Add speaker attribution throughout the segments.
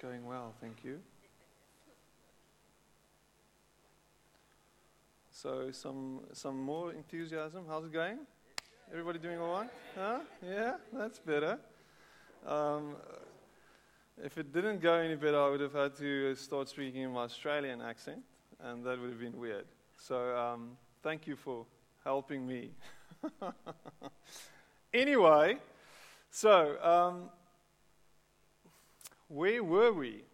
Speaker 1: Going well, thank you. So some some more enthusiasm. How's it going? Everybody doing all right? Huh? Yeah, that's better. Um, if it didn't go any better, I would have had to start speaking in my Australian accent, and that would have been weird. So um, thank you for helping me. anyway, so um, where were we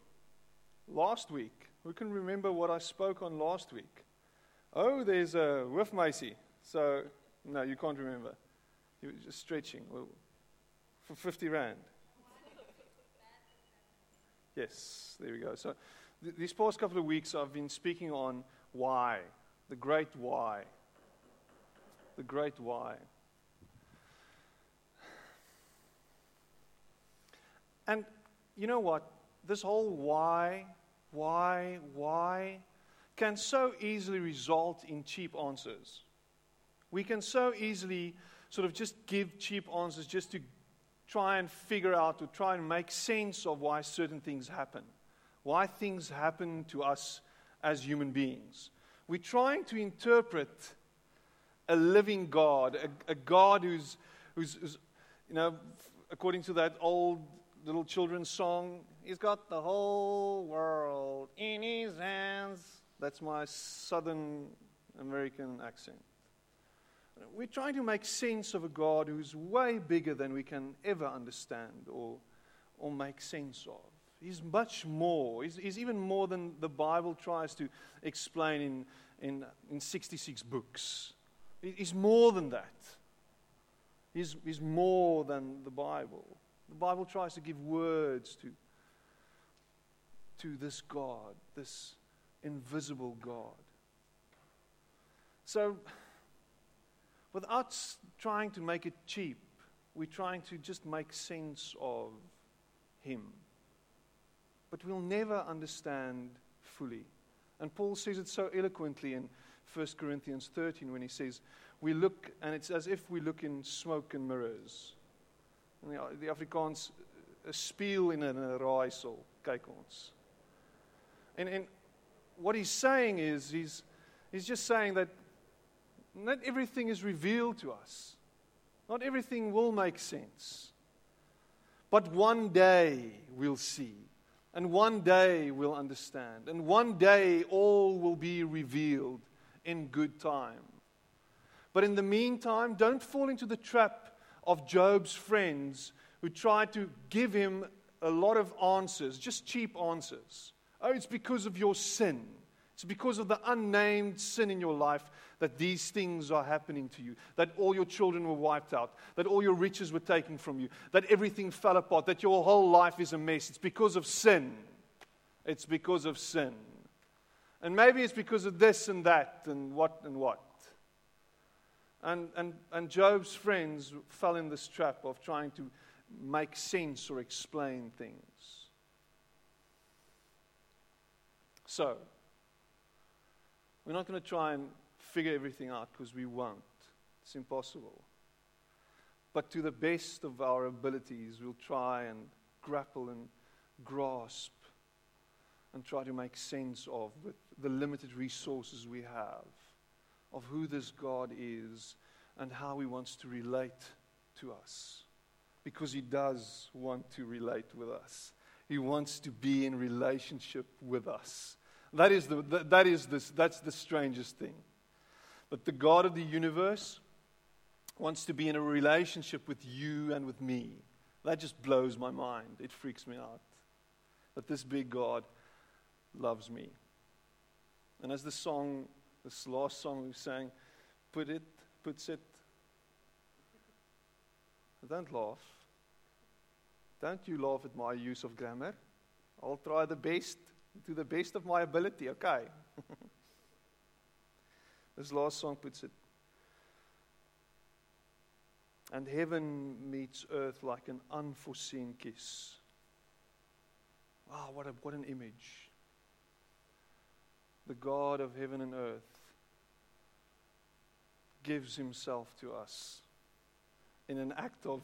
Speaker 1: last week? Who can remember what I spoke on last week? Oh, there's a Wolf Macy. So, no, you can't remember. You were just stretching. For 50 Rand. Yes, there we go. So, th- these past couple of weeks, I've been speaking on why, the great why. The great why. And you know what? This whole why, why, why can so easily result in cheap answers. We can so easily sort of just give cheap answers just to try and figure out or try and make sense of why certain things happen, why things happen to us as human beings. We're trying to interpret a living God, a, a God who's, who's, who's, you know, according to that old little children's song, he's got the whole world in his hands. That's my Southern American accent. We're trying to make sense of a God who's way bigger than we can ever understand or, or make sense of. He's much more. He's, he's even more than the Bible tries to explain in, in, in 66 books. He's more than that. He's, he's more than the Bible. The Bible tries to give words to, to this God, this invisible God. So, without trying to make it cheap, we're trying to just make sense of Him. But we'll never understand fully. And Paul says it so eloquently in 1 Corinthians 13 when he says, We look, and it's as if we look in smoke and mirrors. Eh, in die, die Afrikaans 'n spieël en 'n eh, raaisel, kyk ons. And and what he's saying is he's he's just saying that not everything is revealed to us. Not everything will make sense. But one day we'll see. And one day we'll understand. And one day all will be revealed in good time. But in the meantime, don't fall into the trap of Job's friends who tried to give him a lot of answers, just cheap answers. Oh, it's because of your sin. It's because of the unnamed sin in your life that these things are happening to you. That all your children were wiped out. That all your riches were taken from you. That everything fell apart. That your whole life is a mess. It's because of sin. It's because of sin. And maybe it's because of this and that and what and what. And, and, and Job's friends fell in this trap of trying to make sense or explain things. So, we're not going to try and figure everything out because we won't. It's impossible. But to the best of our abilities, we'll try and grapple and grasp and try to make sense of with the limited resources we have of who this God is and how He wants to relate to us. Because He does want to relate with us, He wants to be in relationship with us. That is the, that, that is the, that's the strangest thing. But the God of the universe wants to be in a relationship with you and with me. That just blows my mind. It freaks me out. That this big God loves me. And as the song this last song we sang, put it, puts it. Don't laugh. Don't you laugh at my use of grammar. I'll try the best, to the best of my ability, okay? this last song puts it. And heaven meets earth like an unforeseen kiss. Wow, what, a, what an image. The God of heaven and earth gives himself to us in an act of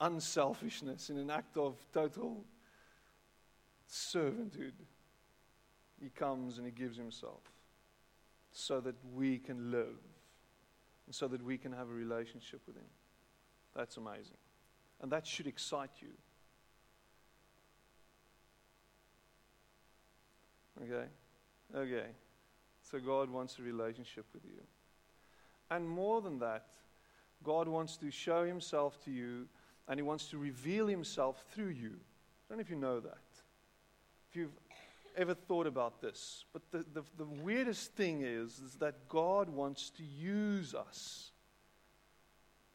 Speaker 1: unselfishness, in an act of total servanthood. He comes and he gives himself so that we can live and so that we can have a relationship with him. That's amazing. And that should excite you. Okay? Okay. So God wants a relationship with you. And more than that, God wants to show himself to you and he wants to reveal himself through you. I don't know if you know that. If you've ever thought about this. But the, the, the weirdest thing is, is that God wants to use us.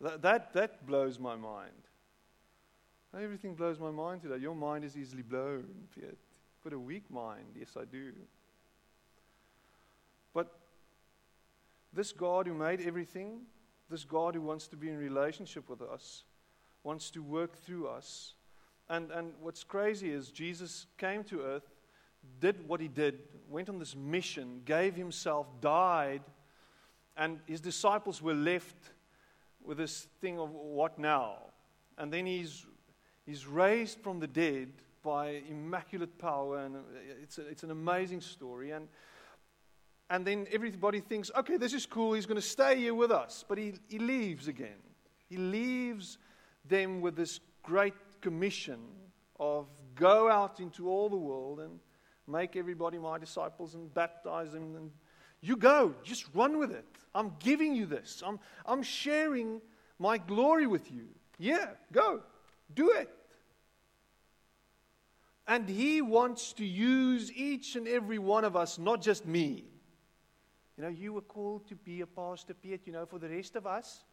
Speaker 1: That, that, that blows my mind. Everything blows my mind today. Your mind is easily blown, Piet. Got a weak mind. Yes, I do. But this God who made everything, this God who wants to be in relationship with us, wants to work through us. And, and what's crazy is Jesus came to earth, did what he did, went on this mission, gave himself, died, and his disciples were left with this thing of what now? And then he's, he's raised from the dead by immaculate power, and it's, a, it's an amazing story. And, and then everybody thinks, okay, this is cool, he's going to stay here with us. But he, he leaves again. He leaves them with this great commission of go out into all the world and make everybody my disciples and baptize them. And you go, just run with it. I'm giving you this. I'm, I'm sharing my glory with you. Yeah, go, do it. And He wants to use each and every one of us, not just me. You know, you were called to be a pastor, Piet. You know, for the rest of us,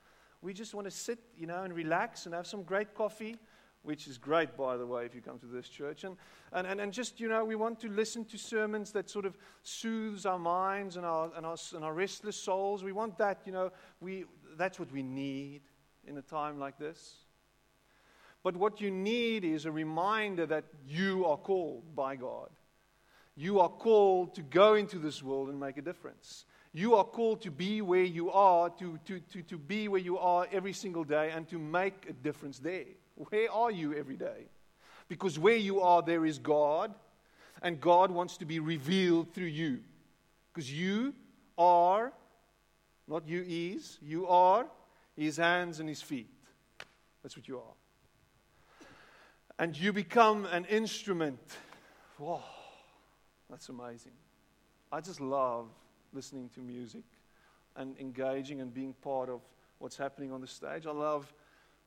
Speaker 1: we just want to sit, you know, and relax and have some great coffee, which is great, by the way, if you come to this church. And, and, and, and just, you know, we want to listen to sermons that sort of soothes our minds and our, and our, and our restless souls. We want that, you know, we, that's what we need in a time like this. But what you need is a reminder that you are called by God. You are called to go into this world and make a difference. You are called to be where you are, to, to, to, to be where you are every single day, and to make a difference there. Where are you every day? Because where you are, there is God, and God wants to be revealed through you. Because you are, not you is, you are his hands and his feet. That's what you are. And you become an instrument. Wow, that's amazing. I just love listening to music and engaging and being part of what's happening on the stage. I love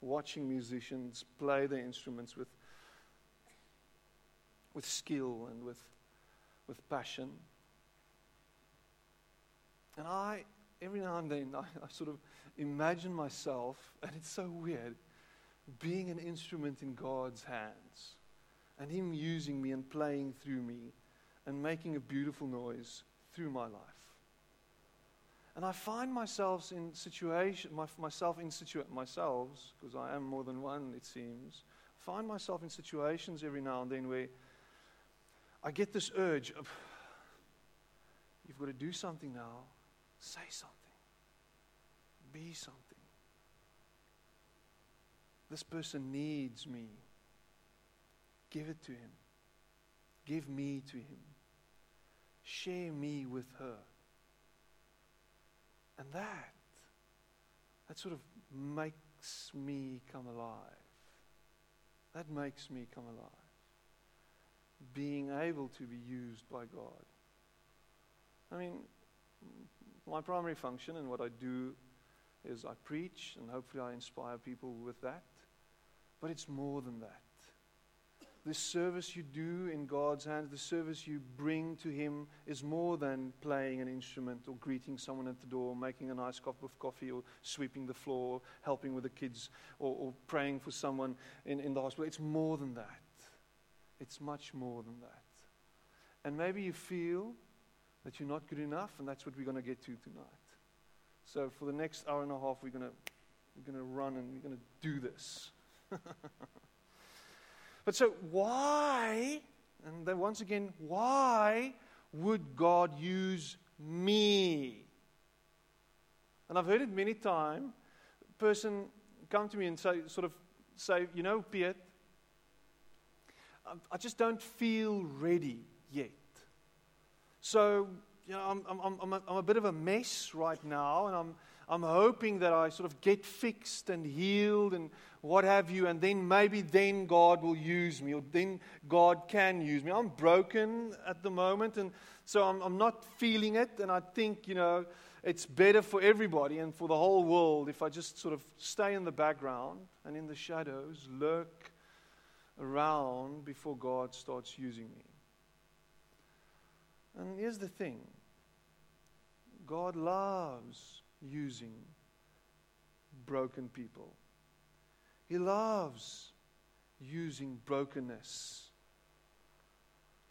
Speaker 1: watching musicians play their instruments with, with skill and with, with passion. And I, every now and then, I, I sort of imagine myself, and it's so weird, being an instrument in God's hands and Him using me and playing through me and making a beautiful noise through my life. And I find myself in situation, my, myself in situa- myself, because I am more than one, it seems, find myself in situations every now and then where I get this urge of, you've got to do something now, say something, be something. This person needs me. Give it to him. Give me to him. Share me with her. And that, that sort of makes me come alive. That makes me come alive. Being able to be used by God. I mean, my primary function and what I do is I preach, and hopefully I inspire people with that. But it's more than that. The service you do in God's hands, the service you bring to Him, is more than playing an instrument or greeting someone at the door, making a nice cup of coffee, or sweeping the floor, or helping with the kids, or, or praying for someone in, in the hospital. It's more than that. It's much more than that. And maybe you feel that you're not good enough, and that's what we're going to get to tonight. So, for the next hour and a half, we're going to, we're going to run and we're going to do this. But so, why, and then once again, why would God use me? And I've heard it many times. Person come to me and say, sort of say, you know, Piet, I just don't feel ready yet. So, you know, I'm, I'm, I'm, a, I'm a bit of a mess right now, and I'm, I'm hoping that I sort of get fixed and healed and what have you, and then maybe then God will use me, or then God can use me. I'm broken at the moment, and so I'm, I'm not feeling it, and I think, you know, it's better for everybody and for the whole world if I just sort of stay in the background and in the shadows, lurk around before God starts using me. And here's the thing God loves using broken people. He loves using brokenness.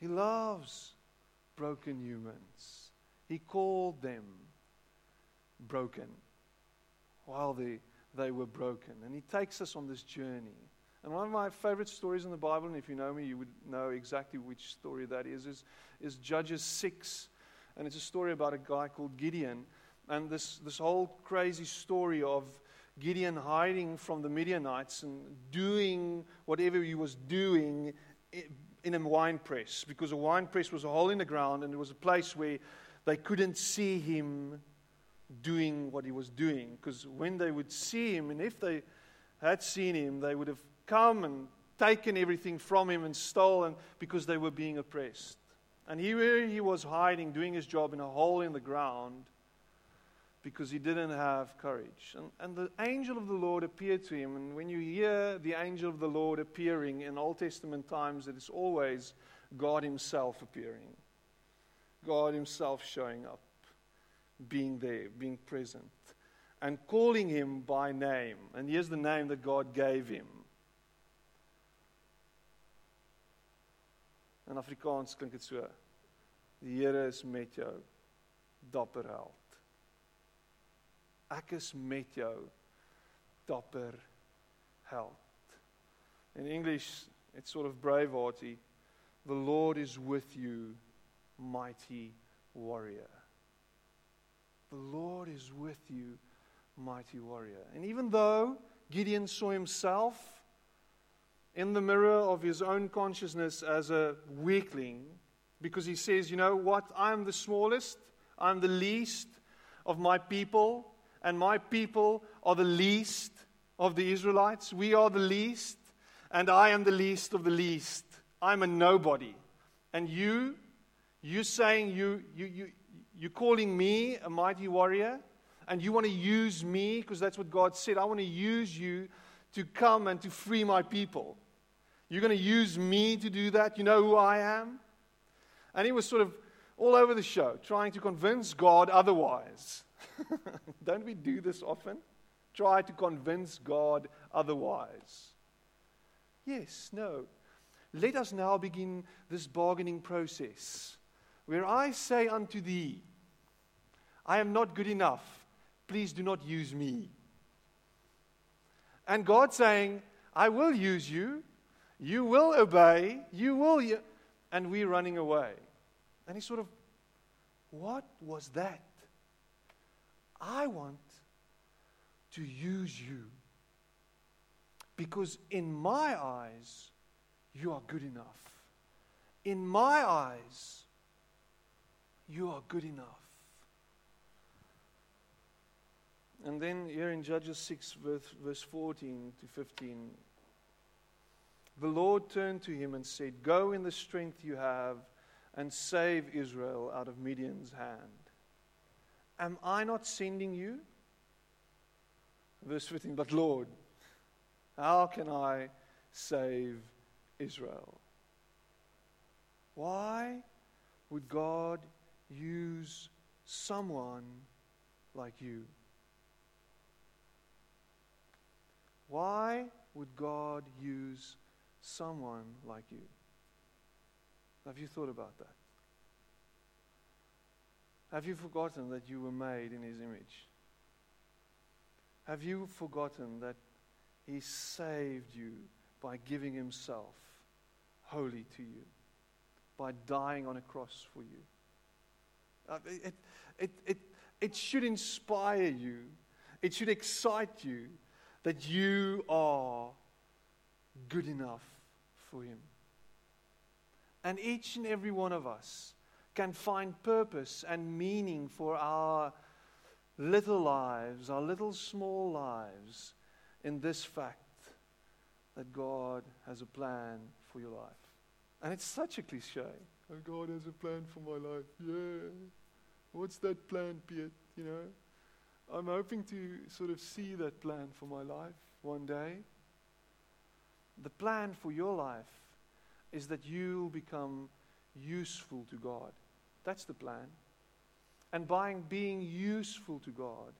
Speaker 1: He loves broken humans. He called them broken while they, they were broken. And He takes us on this journey. And one of my favorite stories in the Bible, and if you know me, you would know exactly which story that is, is, is Judges 6. And it's a story about a guy called Gideon. And this, this whole crazy story of Gideon hiding from the Midianites and doing whatever he was doing in a wine press because a wine press was a hole in the ground and it was a place where they couldn't see him doing what he was doing. Because when they would see him, and if they had seen him, they would have come and taken everything from him and stolen because they were being oppressed. And here he was hiding, doing his job in a hole in the ground because he didn't have courage. And, and the angel of the Lord appeared to him. And when you hear the angel of the Lord appearing in Old Testament times, it is always God Himself appearing, God Himself showing up, being there, being present, and calling him by name. And here's the name that God gave him. In Afrikaans klink dit so: Die Here is met jou, dapper held. Ek is met jou, dapper held. In English, it's sort of bravehearty. The Lord is with you, mighty warrior. The Lord is with you, mighty warrior. And even though Gideon saw himself in the mirror of his own consciousness as a weakling, because he says, You know what? I'm the smallest, I'm the least of my people and my people are the least of the Israelites. We are the least, and I am the least of the least. I'm a nobody. And you, you saying you, you, you, you're calling me a mighty warrior, and you want to use me, because that's what God said. I want to use you to come and to free my people. You're going to use me to do that. You know who I am? And he was sort of all over the show, trying to convince God otherwise. Don't we do this often? Try to convince God otherwise. Yes, no. Let us now begin this bargaining process where I say unto thee, I am not good enough. Please do not use me. And God saying, I will use you. You will obey. You will. And we're running away. And he sort of, what was that? I want to use you. Because in my eyes, you are good enough. In my eyes, you are good enough. And then here in Judges 6, verse, verse 14 to 15, the Lord turned to him and said, Go in the strength you have and save Israel out of Midian's hand. Am I not sending you? Verse 15, but Lord, how can I save Israel? Why would God use someone like you? Why would God use someone like you? Have you thought about that? Have you forgotten that you were made in His image? Have you forgotten that He saved you by giving Himself wholly to you, by dying on a cross for you? Uh, it, it, it, it should inspire you, it should excite you that you are good enough for Him. And each and every one of us can find purpose and meaning for our little lives, our little small lives, in this fact that God has a plan for your life. And it's such a cliche. Oh, God has a plan for my life. Yeah. What's that plan, Piet? You know? I'm hoping to sort of see that plan for my life one day. The plan for your life is that you'll become useful to God. That's the plan. And by being useful to God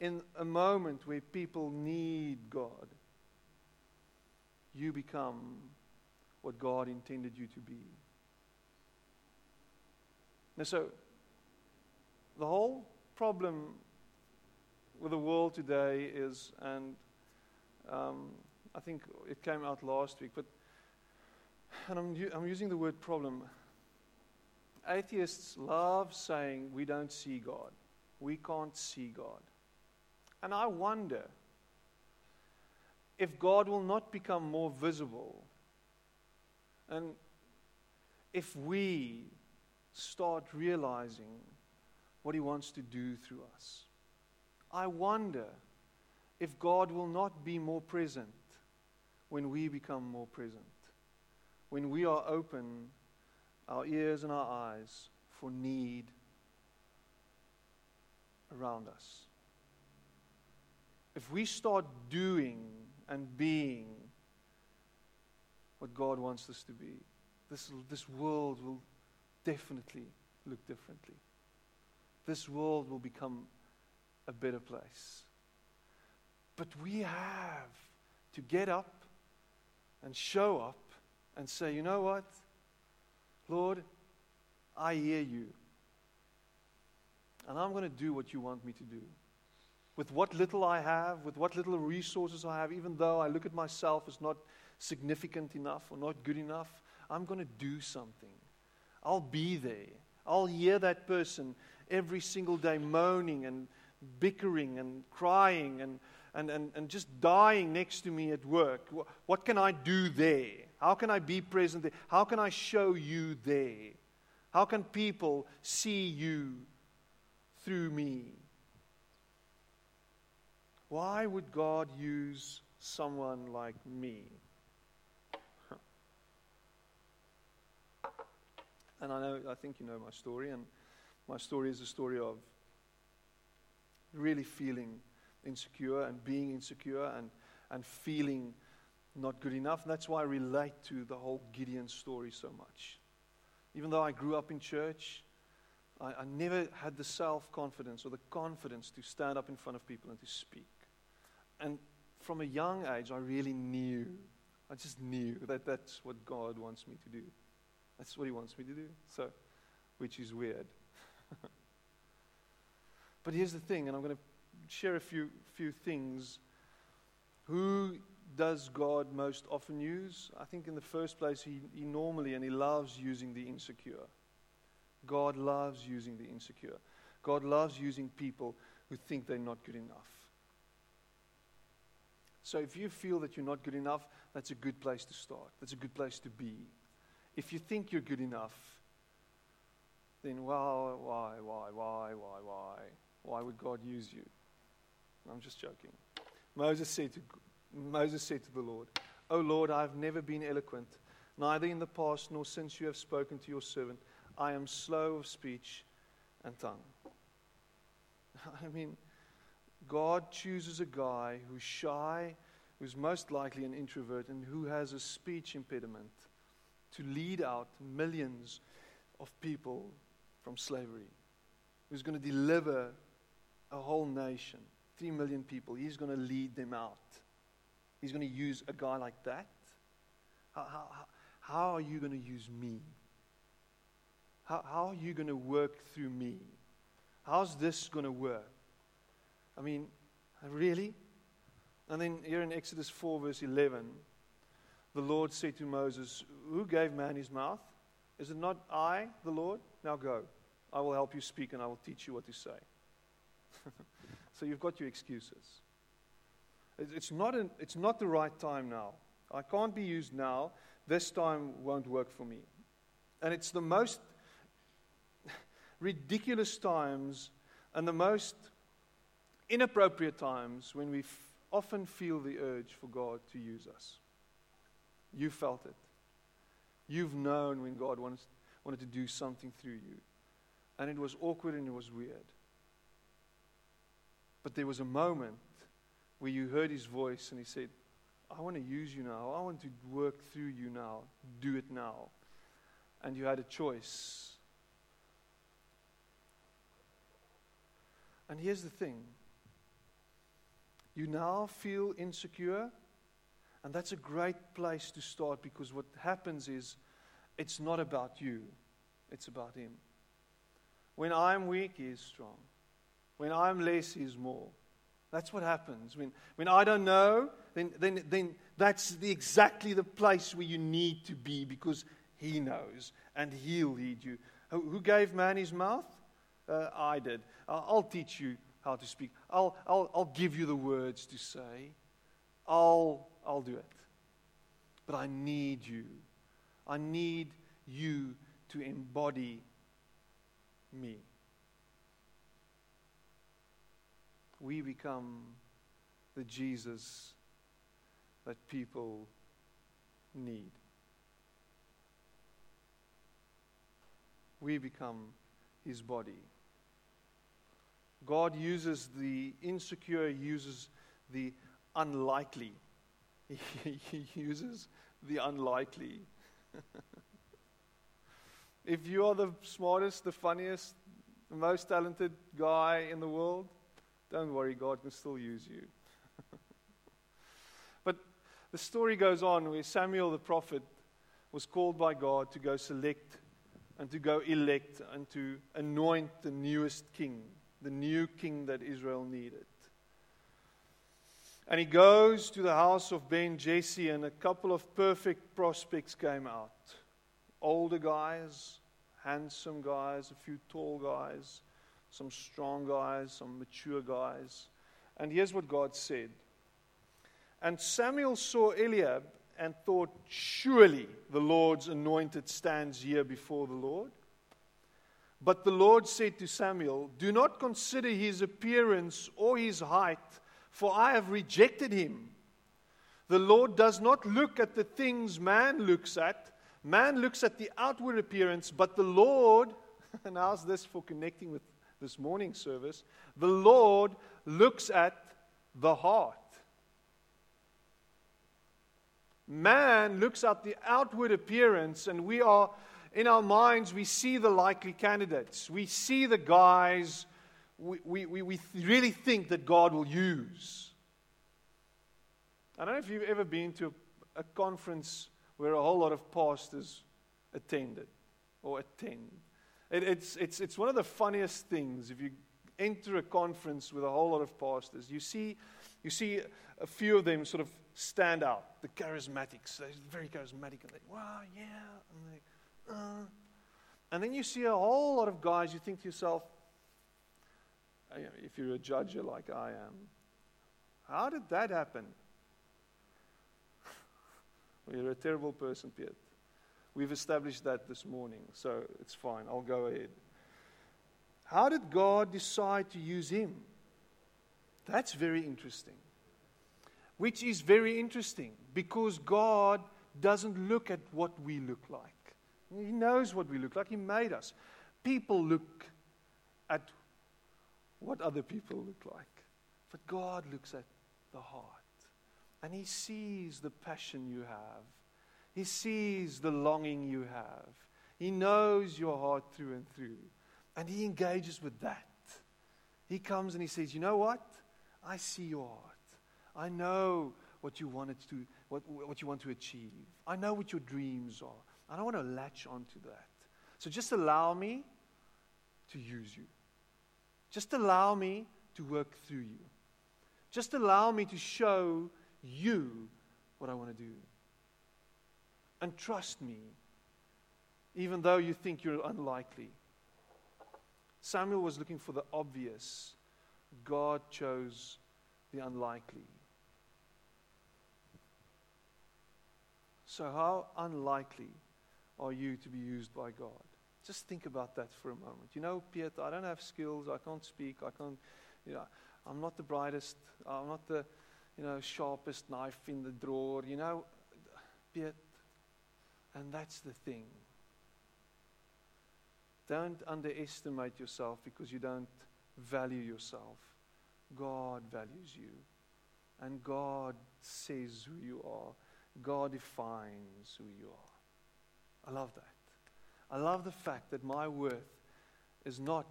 Speaker 1: in a moment where people need God, you become what God intended you to be. Now, so the whole problem with the world today is, and um, I think it came out last week, but and I'm, I'm using the word problem. Atheists love saying we don't see God. We can't see God. And I wonder if God will not become more visible and if we start realizing what He wants to do through us. I wonder if God will not be more present when we become more present, when we are open our ears and our eyes for need around us. If we start doing and being what God wants us to be, this, this world will definitely look differently. This world will become a better place. But we have to get up and show up and say, you know what? Lord, I hear you. And I'm going to do what you want me to do. With what little I have, with what little resources I have, even though I look at myself as not significant enough or not good enough, I'm going to do something. I'll be there. I'll hear that person every single day moaning and bickering and crying and, and, and, and just dying next to me at work. What can I do there? How can I be present there? How can I show you there? How can people see you through me? Why would God use someone like me? And I know, I think you know my story, and my story is a story of really feeling insecure and being insecure and, and feeling not good enough. And that's why I relate to the whole Gideon story so much. Even though I grew up in church, I, I never had the self confidence or the confidence to stand up in front of people and to speak. And from a young age, I really knew, I just knew that that's what God wants me to do. That's what He wants me to do. So, which is weird. but here's the thing, and I'm going to share a few, few things. Who does God most often use? I think in the first place, he, he normally and he loves using the insecure. God loves using the insecure. God loves using people who think they're not good enough. So if you feel that you're not good enough, that's a good place to start. That's a good place to be. If you think you're good enough, then well, why, why, why, why, why? Why would God use you? I'm just joking. Moses said to, Moses said to the Lord, O Lord, I have never been eloquent, neither in the past nor since you have spoken to your servant. I am slow of speech and tongue. I mean, God chooses a guy who's shy, who's most likely an introvert, and who has a speech impediment to lead out millions of people from slavery, who's going to deliver a whole nation, three million people. He's going to lead them out. He's going to use a guy like that. How, how, how are you going to use me? How, how are you going to work through me? How's this going to work? I mean, really? And then here in Exodus 4, verse 11, the Lord said to Moses, Who gave man his mouth? Is it not I, the Lord? Now go. I will help you speak and I will teach you what to say. so you've got your excuses. It's not, an, it's not the right time now. I can't be used now. This time won't work for me. And it's the most ridiculous times and the most inappropriate times when we f- often feel the urge for God to use us. You felt it. You've known when God wants, wanted to do something through you. And it was awkward and it was weird. But there was a moment where you heard his voice and he said, I want to use you now. I want to work through you now. Do it now. And you had a choice. And here's the thing you now feel insecure, and that's a great place to start because what happens is it's not about you, it's about Him. When I'm weak, He is strong. When I'm less, He is more. That's what happens. When, when I don't know, then, then, then that's the, exactly the place where you need to be because He knows and He'll lead you. Who gave man his mouth? Uh, I did. I'll teach you how to speak. I'll, I'll, I'll give you the words to say. I'll, I'll do it. But I need you. I need you to embody me. We become the Jesus that people need. We become his body. God uses the insecure, uses the unlikely. He, uses the unlikely. if you are the smartest, the funniest, the most talented guy in the world, don't worry, God can still use you. but the story goes on where Samuel the prophet was called by God to go select and to go elect and to anoint the newest king the new king that Israel needed. And he goes to the house of Ben Jesse, and a couple of perfect prospects came out older guys, handsome guys, a few tall guys, some strong guys, some mature guys. And here's what God said. And Samuel saw Eliab and thought, Surely the Lord's anointed stands here before the Lord. But the Lord said to Samuel, Do not consider his appearance or his height, for I have rejected him. The Lord does not look at the things man looks at. Man looks at the outward appearance, but the Lord, and how's this for connecting with this morning service? The Lord looks at the heart. Man looks at the outward appearance, and we are in our minds, we see the likely candidates. We see the guys we, we, we really think that God will use. I don't know if you've ever been to a, a conference where a whole lot of pastors attended or attend. It, it's, it's, it's one of the funniest things if you enter a conference with a whole lot of pastors. You see, you see a few of them sort of stand out, the charismatics. They're very charismatic, and they, wow, yeah. And they, uh, and then you see a whole lot of guys, you think to yourself, uh, if you're a judge like I am, how did that happen? well, you're a terrible person, Piet. We've established that this morning, so it's fine. I'll go ahead. How did God decide to use him? That's very interesting. Which is very interesting because God doesn't look at what we look like. He knows what we look like. He made us. People look at what other people look like. But God looks at the heart. And He sees the passion you have. He sees the longing you have. He knows your heart through and through. And He engages with that. He comes and He says, You know what? I see your heart. I know what you wanted to, what, what you want to achieve. I know what your dreams are. I don't want to latch onto that. So just allow me to use you. Just allow me to work through you. Just allow me to show you what I want to do. And trust me, even though you think you're unlikely. Samuel was looking for the obvious. God chose the unlikely. So, how unlikely are you to be used by God? Just think about that for a moment. You know, Piet, I don't have skills. I can't speak. I can't, you know, I'm not the brightest. I'm not the, you know, sharpest knife in the drawer. You know, Piet. And that's the thing. Don't underestimate yourself because you don't value yourself. God values you. And God says who you are. God defines who you are. I love that. I love the fact that my worth is not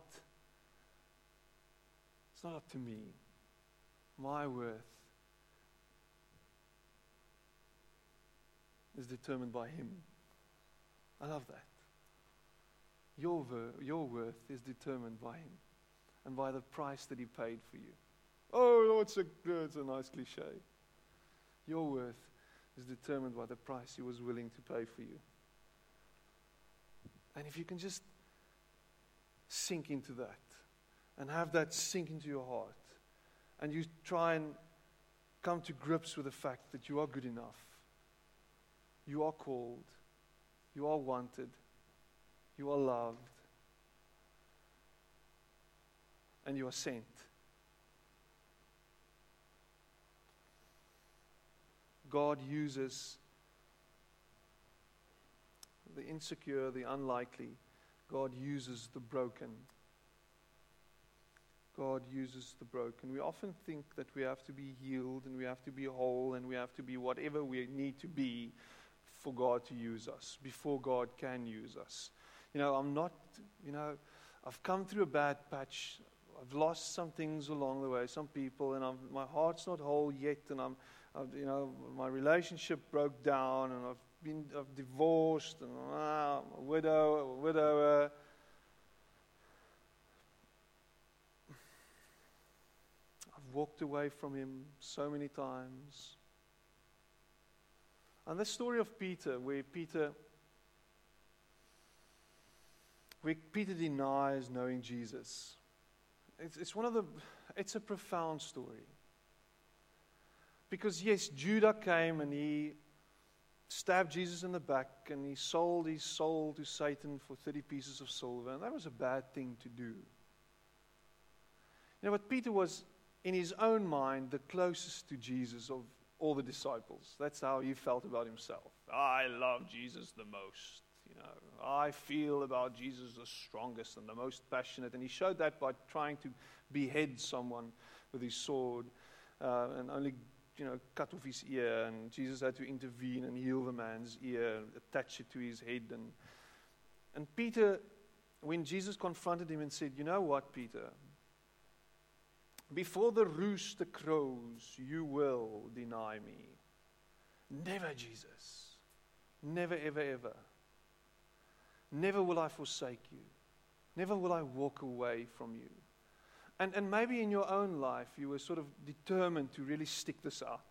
Speaker 1: it's not up to me. My worth is determined by him. I love that. Your, ver- your worth is determined by him and by the price that he paid for you. Oh, it's a, it's a nice cliche. Your worth is determined by the price he was willing to pay for you. And if you can just sink into that and have that sink into your heart, and you try and come to grips with the fact that you are good enough, you are called, you are wanted, you are loved, and you are sent. God uses the insecure, the unlikely. God uses the broken. God uses the broken. We often think that we have to be healed and we have to be whole and we have to be whatever we need to be for God to use us, before God can use us. You know, I'm not, you know, I've come through a bad patch. I've lost some things along the way, some people, and I'm, my heart's not whole yet, and I'm, I've, you know, my relationship broke down, and I've been I've divorced, and ah, I'm a widow, a widower. I've walked away from him so many times. And the story of Peter, where Peter, where Peter denies knowing Jesus, it's, it's one of the, it's a profound story. Because yes, Judas came and he stabbed Jesus in the back and he sold his soul to Satan for 30 pieces of silver. And that was a bad thing to do. You know, but Peter was, in his own mind, the closest to Jesus of all the disciples. That's how he felt about himself. I love Jesus the most. You know, I feel about Jesus the strongest and the most passionate. And he showed that by trying to behead someone with his sword uh, and only you know, cut off his ear, and Jesus had to intervene and heal the man's ear, attach it to his head. And, and Peter, when Jesus confronted him and said, You know what, Peter? Before the rooster crows, you will deny me. Never, Jesus. Never, ever, ever. Never will I forsake you. Never will I walk away from you. And, and maybe in your own life, you were sort of determined to really stick this out.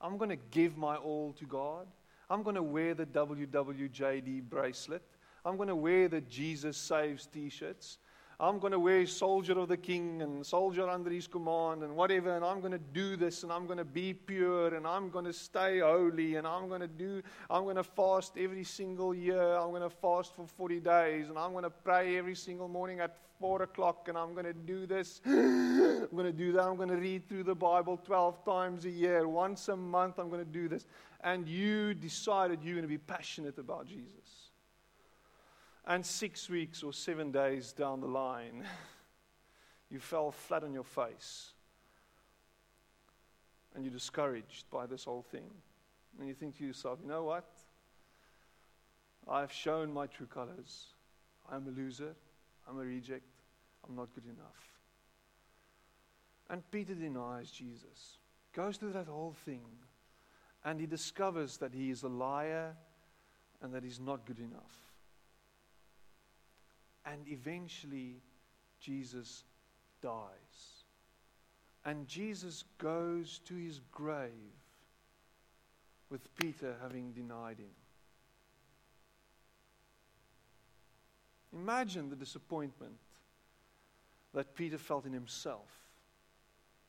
Speaker 1: I'm going to give my all to God. I'm going to wear the WWJD bracelet. I'm going to wear the Jesus Saves t shirts. I'm going to wear soldier of the king and soldier under his command and whatever, and I'm going to do this and I'm going to be pure and I'm going to stay holy and I'm going to do, I'm going to fast every single year. I'm going to fast for 40 days and I'm going to pray every single morning at 4 o'clock and I'm going to do this. I'm going to do that. I'm going to read through the Bible 12 times a year. Once a month, I'm going to do this. And you decided you're going to be passionate about Jesus. And six weeks or seven days down the line, you fell flat on your face. And you're discouraged by this whole thing. And you think to yourself, you know what? I've shown my true colors. I'm a loser. I'm a reject. I'm not good enough. And Peter denies Jesus, goes through that whole thing, and he discovers that he is a liar and that he's not good enough. And eventually, Jesus dies. And Jesus goes to his grave with Peter having denied him. Imagine the disappointment that Peter felt in himself.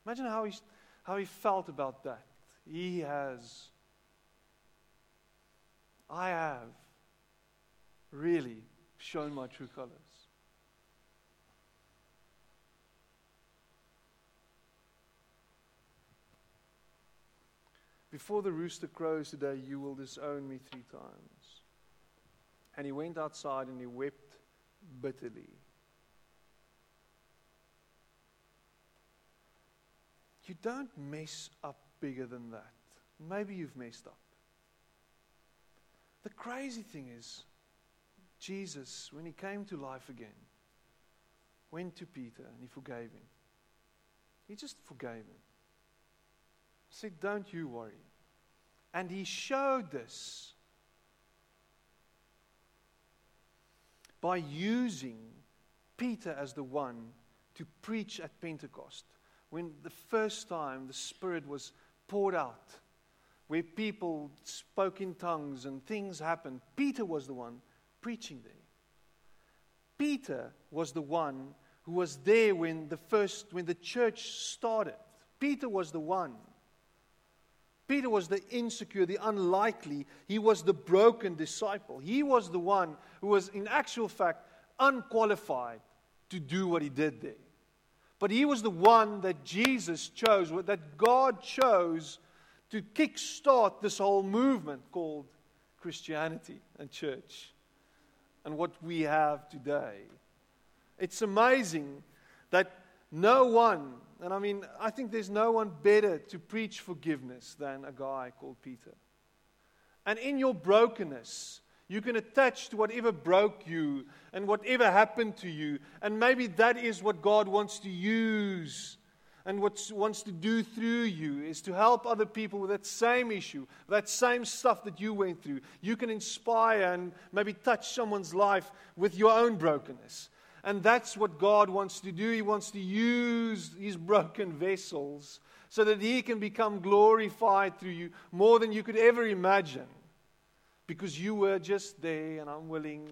Speaker 1: Imagine how he, how he felt about that. He has, I have really shown my true colors. Before the rooster crows today, you will disown me three times. And he went outside and he wept bitterly. You don't mess up bigger than that. Maybe you've messed up. The crazy thing is, Jesus, when he came to life again, went to Peter and he forgave him. He just forgave him. Said, Don't you worry. And he showed this by using Peter as the one to preach at Pentecost. When the first time the Spirit was poured out, where people spoke in tongues and things happened, Peter was the one preaching there. Peter was the one who was there when the first when the church started. Peter was the one. Peter was the insecure, the unlikely. He was the broken disciple. He was the one who was, in actual fact, unqualified to do what he did there. But he was the one that Jesus chose, that God chose to kickstart this whole movement called Christianity and church and what we have today. It's amazing that no one and I mean, I think there's no one better to preach forgiveness than a guy called Peter. And in your brokenness, you can attach to whatever broke you and whatever happened to you. And maybe that is what God wants to use and what wants to do through you is to help other people with that same issue, that same stuff that you went through. You can inspire and maybe touch someone's life with your own brokenness. And that's what God wants to do. He wants to use these broken vessels so that He can become glorified through you more than you could ever imagine. Because you were just there, and I'm willing,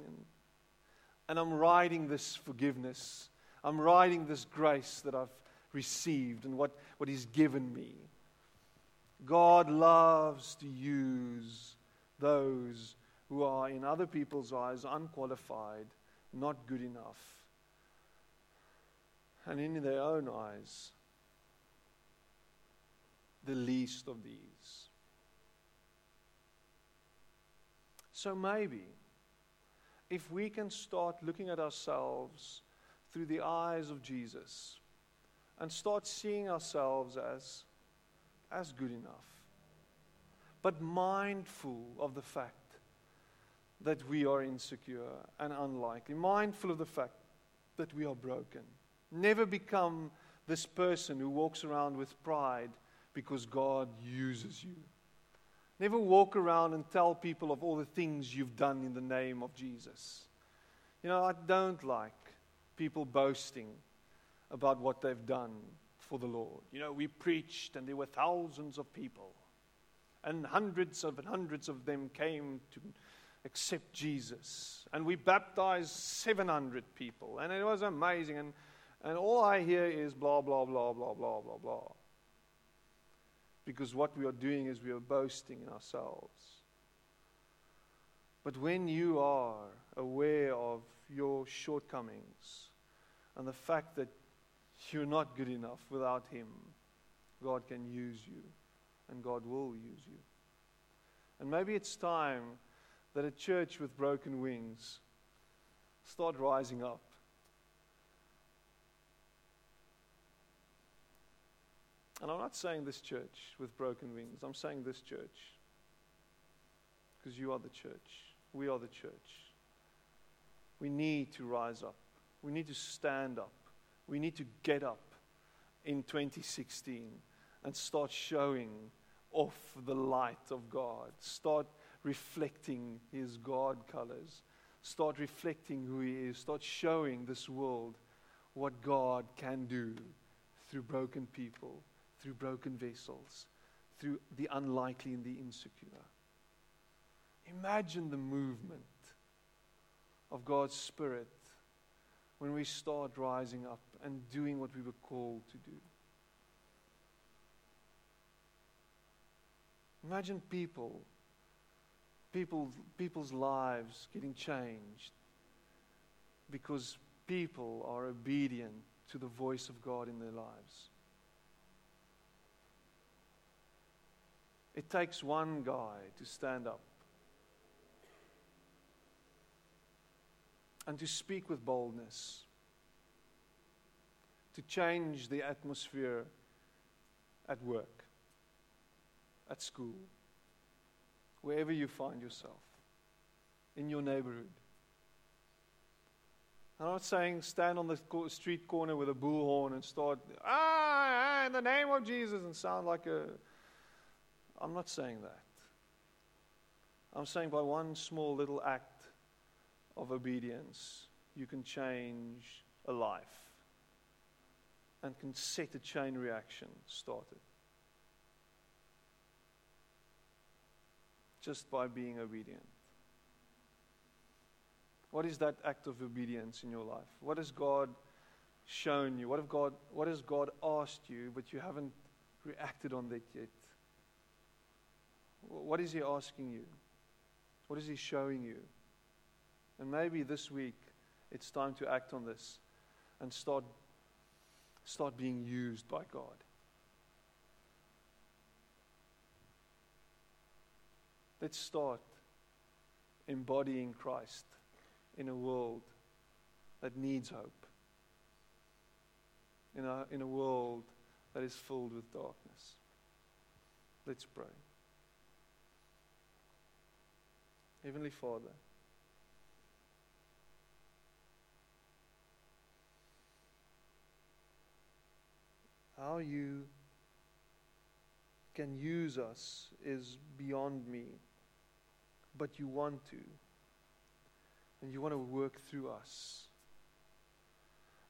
Speaker 1: and, I'm riding this forgiveness. I'm riding this grace that I've received and what, what He's given me. God loves to use those who are, in other people's eyes, unqualified, not good enough and in their own eyes, the least of these. So maybe if we can start looking at ourselves through the eyes of Jesus and start seeing ourselves as, as good enough, but mindful of the fact that we are insecure and unlikely, mindful of the fact that we are broken Never become this person who walks around with pride because God uses you. Never walk around and tell people of all the things you've done in the name of Jesus. You know, I don't like people boasting about what they've done for the Lord. You know, we preached and there were thousands of people, and hundreds of and hundreds of them came to accept Jesus. And we baptized 700 people, and it was amazing. And and all I hear is blah, blah, blah, blah, blah, blah, blah. Because what we are doing is we are boasting in ourselves. But when you are aware of your shortcomings and the fact that you're not good enough without Him, God can use you and God will use you. And maybe it's time that a church with broken wings start rising up And I'm not saying this church with broken wings, I'm saying this church. Because you are the church. We are the church. We need to rise up. We need to stand up. We need to get up in 2016 and start showing off the light of God. Start reflecting His God colors. Start reflecting who He is. Start showing this world what God can do through broken people, through broken vessels, through the unlikely and the insecure. Imagine the movement of God's Spirit when we start rising up and doing what we were called to do. Imagine people, people, people's lives getting changed because people are obedient to the voice of God in their lives. It takes one guy to stand up and to speak with boldness, to change the atmosphere at work, at school, wherever you find yourself, in your neighborhood. I'm not saying stand on the street corner with a bullhorn and start, ah, in the name of Jesus, and sound like a I'm not saying that. I'm saying by one small little act of obedience, you can change a life and can set a chain reaction started. Just by being obedient. What is that act of obedience in your life? What has God shown you? What, have God, what has God asked you, but you haven't reacted on that yet? What is He asking you? What is He showing you? And maybe this week it's time to act on this and start, start being used by God. Let's start embodying Christ in a world that needs hope, in a, in a world that is filled with darkness. Let's pray. Heavenly Father, how you can use us is beyond me, but you want to. And you want to work through us.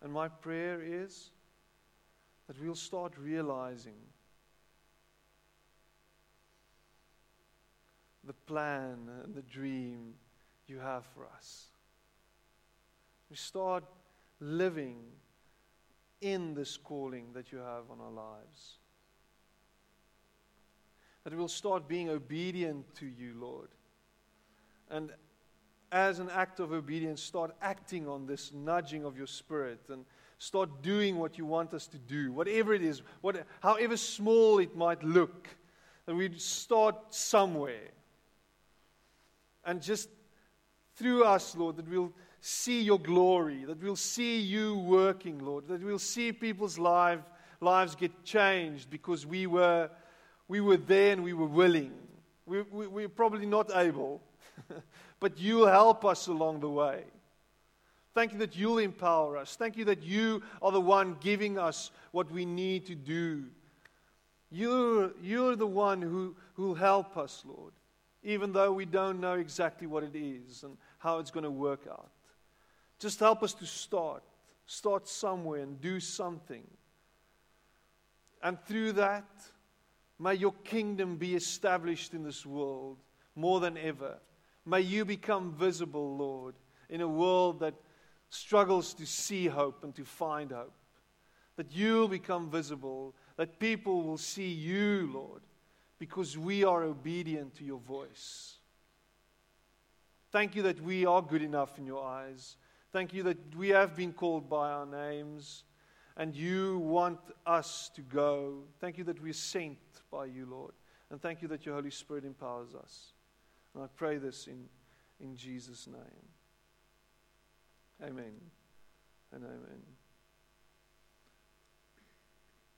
Speaker 1: And my prayer is that we'll start realizing the plan and the dream you have for us. We start living in this calling that you have on our lives. That we'll start being obedient to you, Lord. And as an act of obedience, start acting on this nudging of your spirit and start doing what you want us to do, whatever it is, what, however small it might look. That we start somewhere and just through us, Lord, that we'll see your glory, that we'll see you working, Lord, that we'll see people's life, lives get changed because we were, we were there and we were willing. We, we, we're probably not able, but you'll help us along the way. Thank you that you'll empower us. Thank you that you are the one giving us what we need to do. You're, you're the one who will help us, Lord even though we don't know exactly what it is and how it's going to work out. Just help us to start. Start somewhere and do something. And through that, may your kingdom be established in this world more than ever. May you become visible, Lord, in a world that struggles to see hope and to find hope. That you'll become visible, that people will see you, Lord, because we are obedient to your voice. Thank you that we are good enough in your eyes. Thank you that we have been called by our names and you want us to go. Thank you that we're sent by you, Lord. And thank you that your Holy Spirit empowers us. And I pray this in, in Jesus' name. Amen and amen.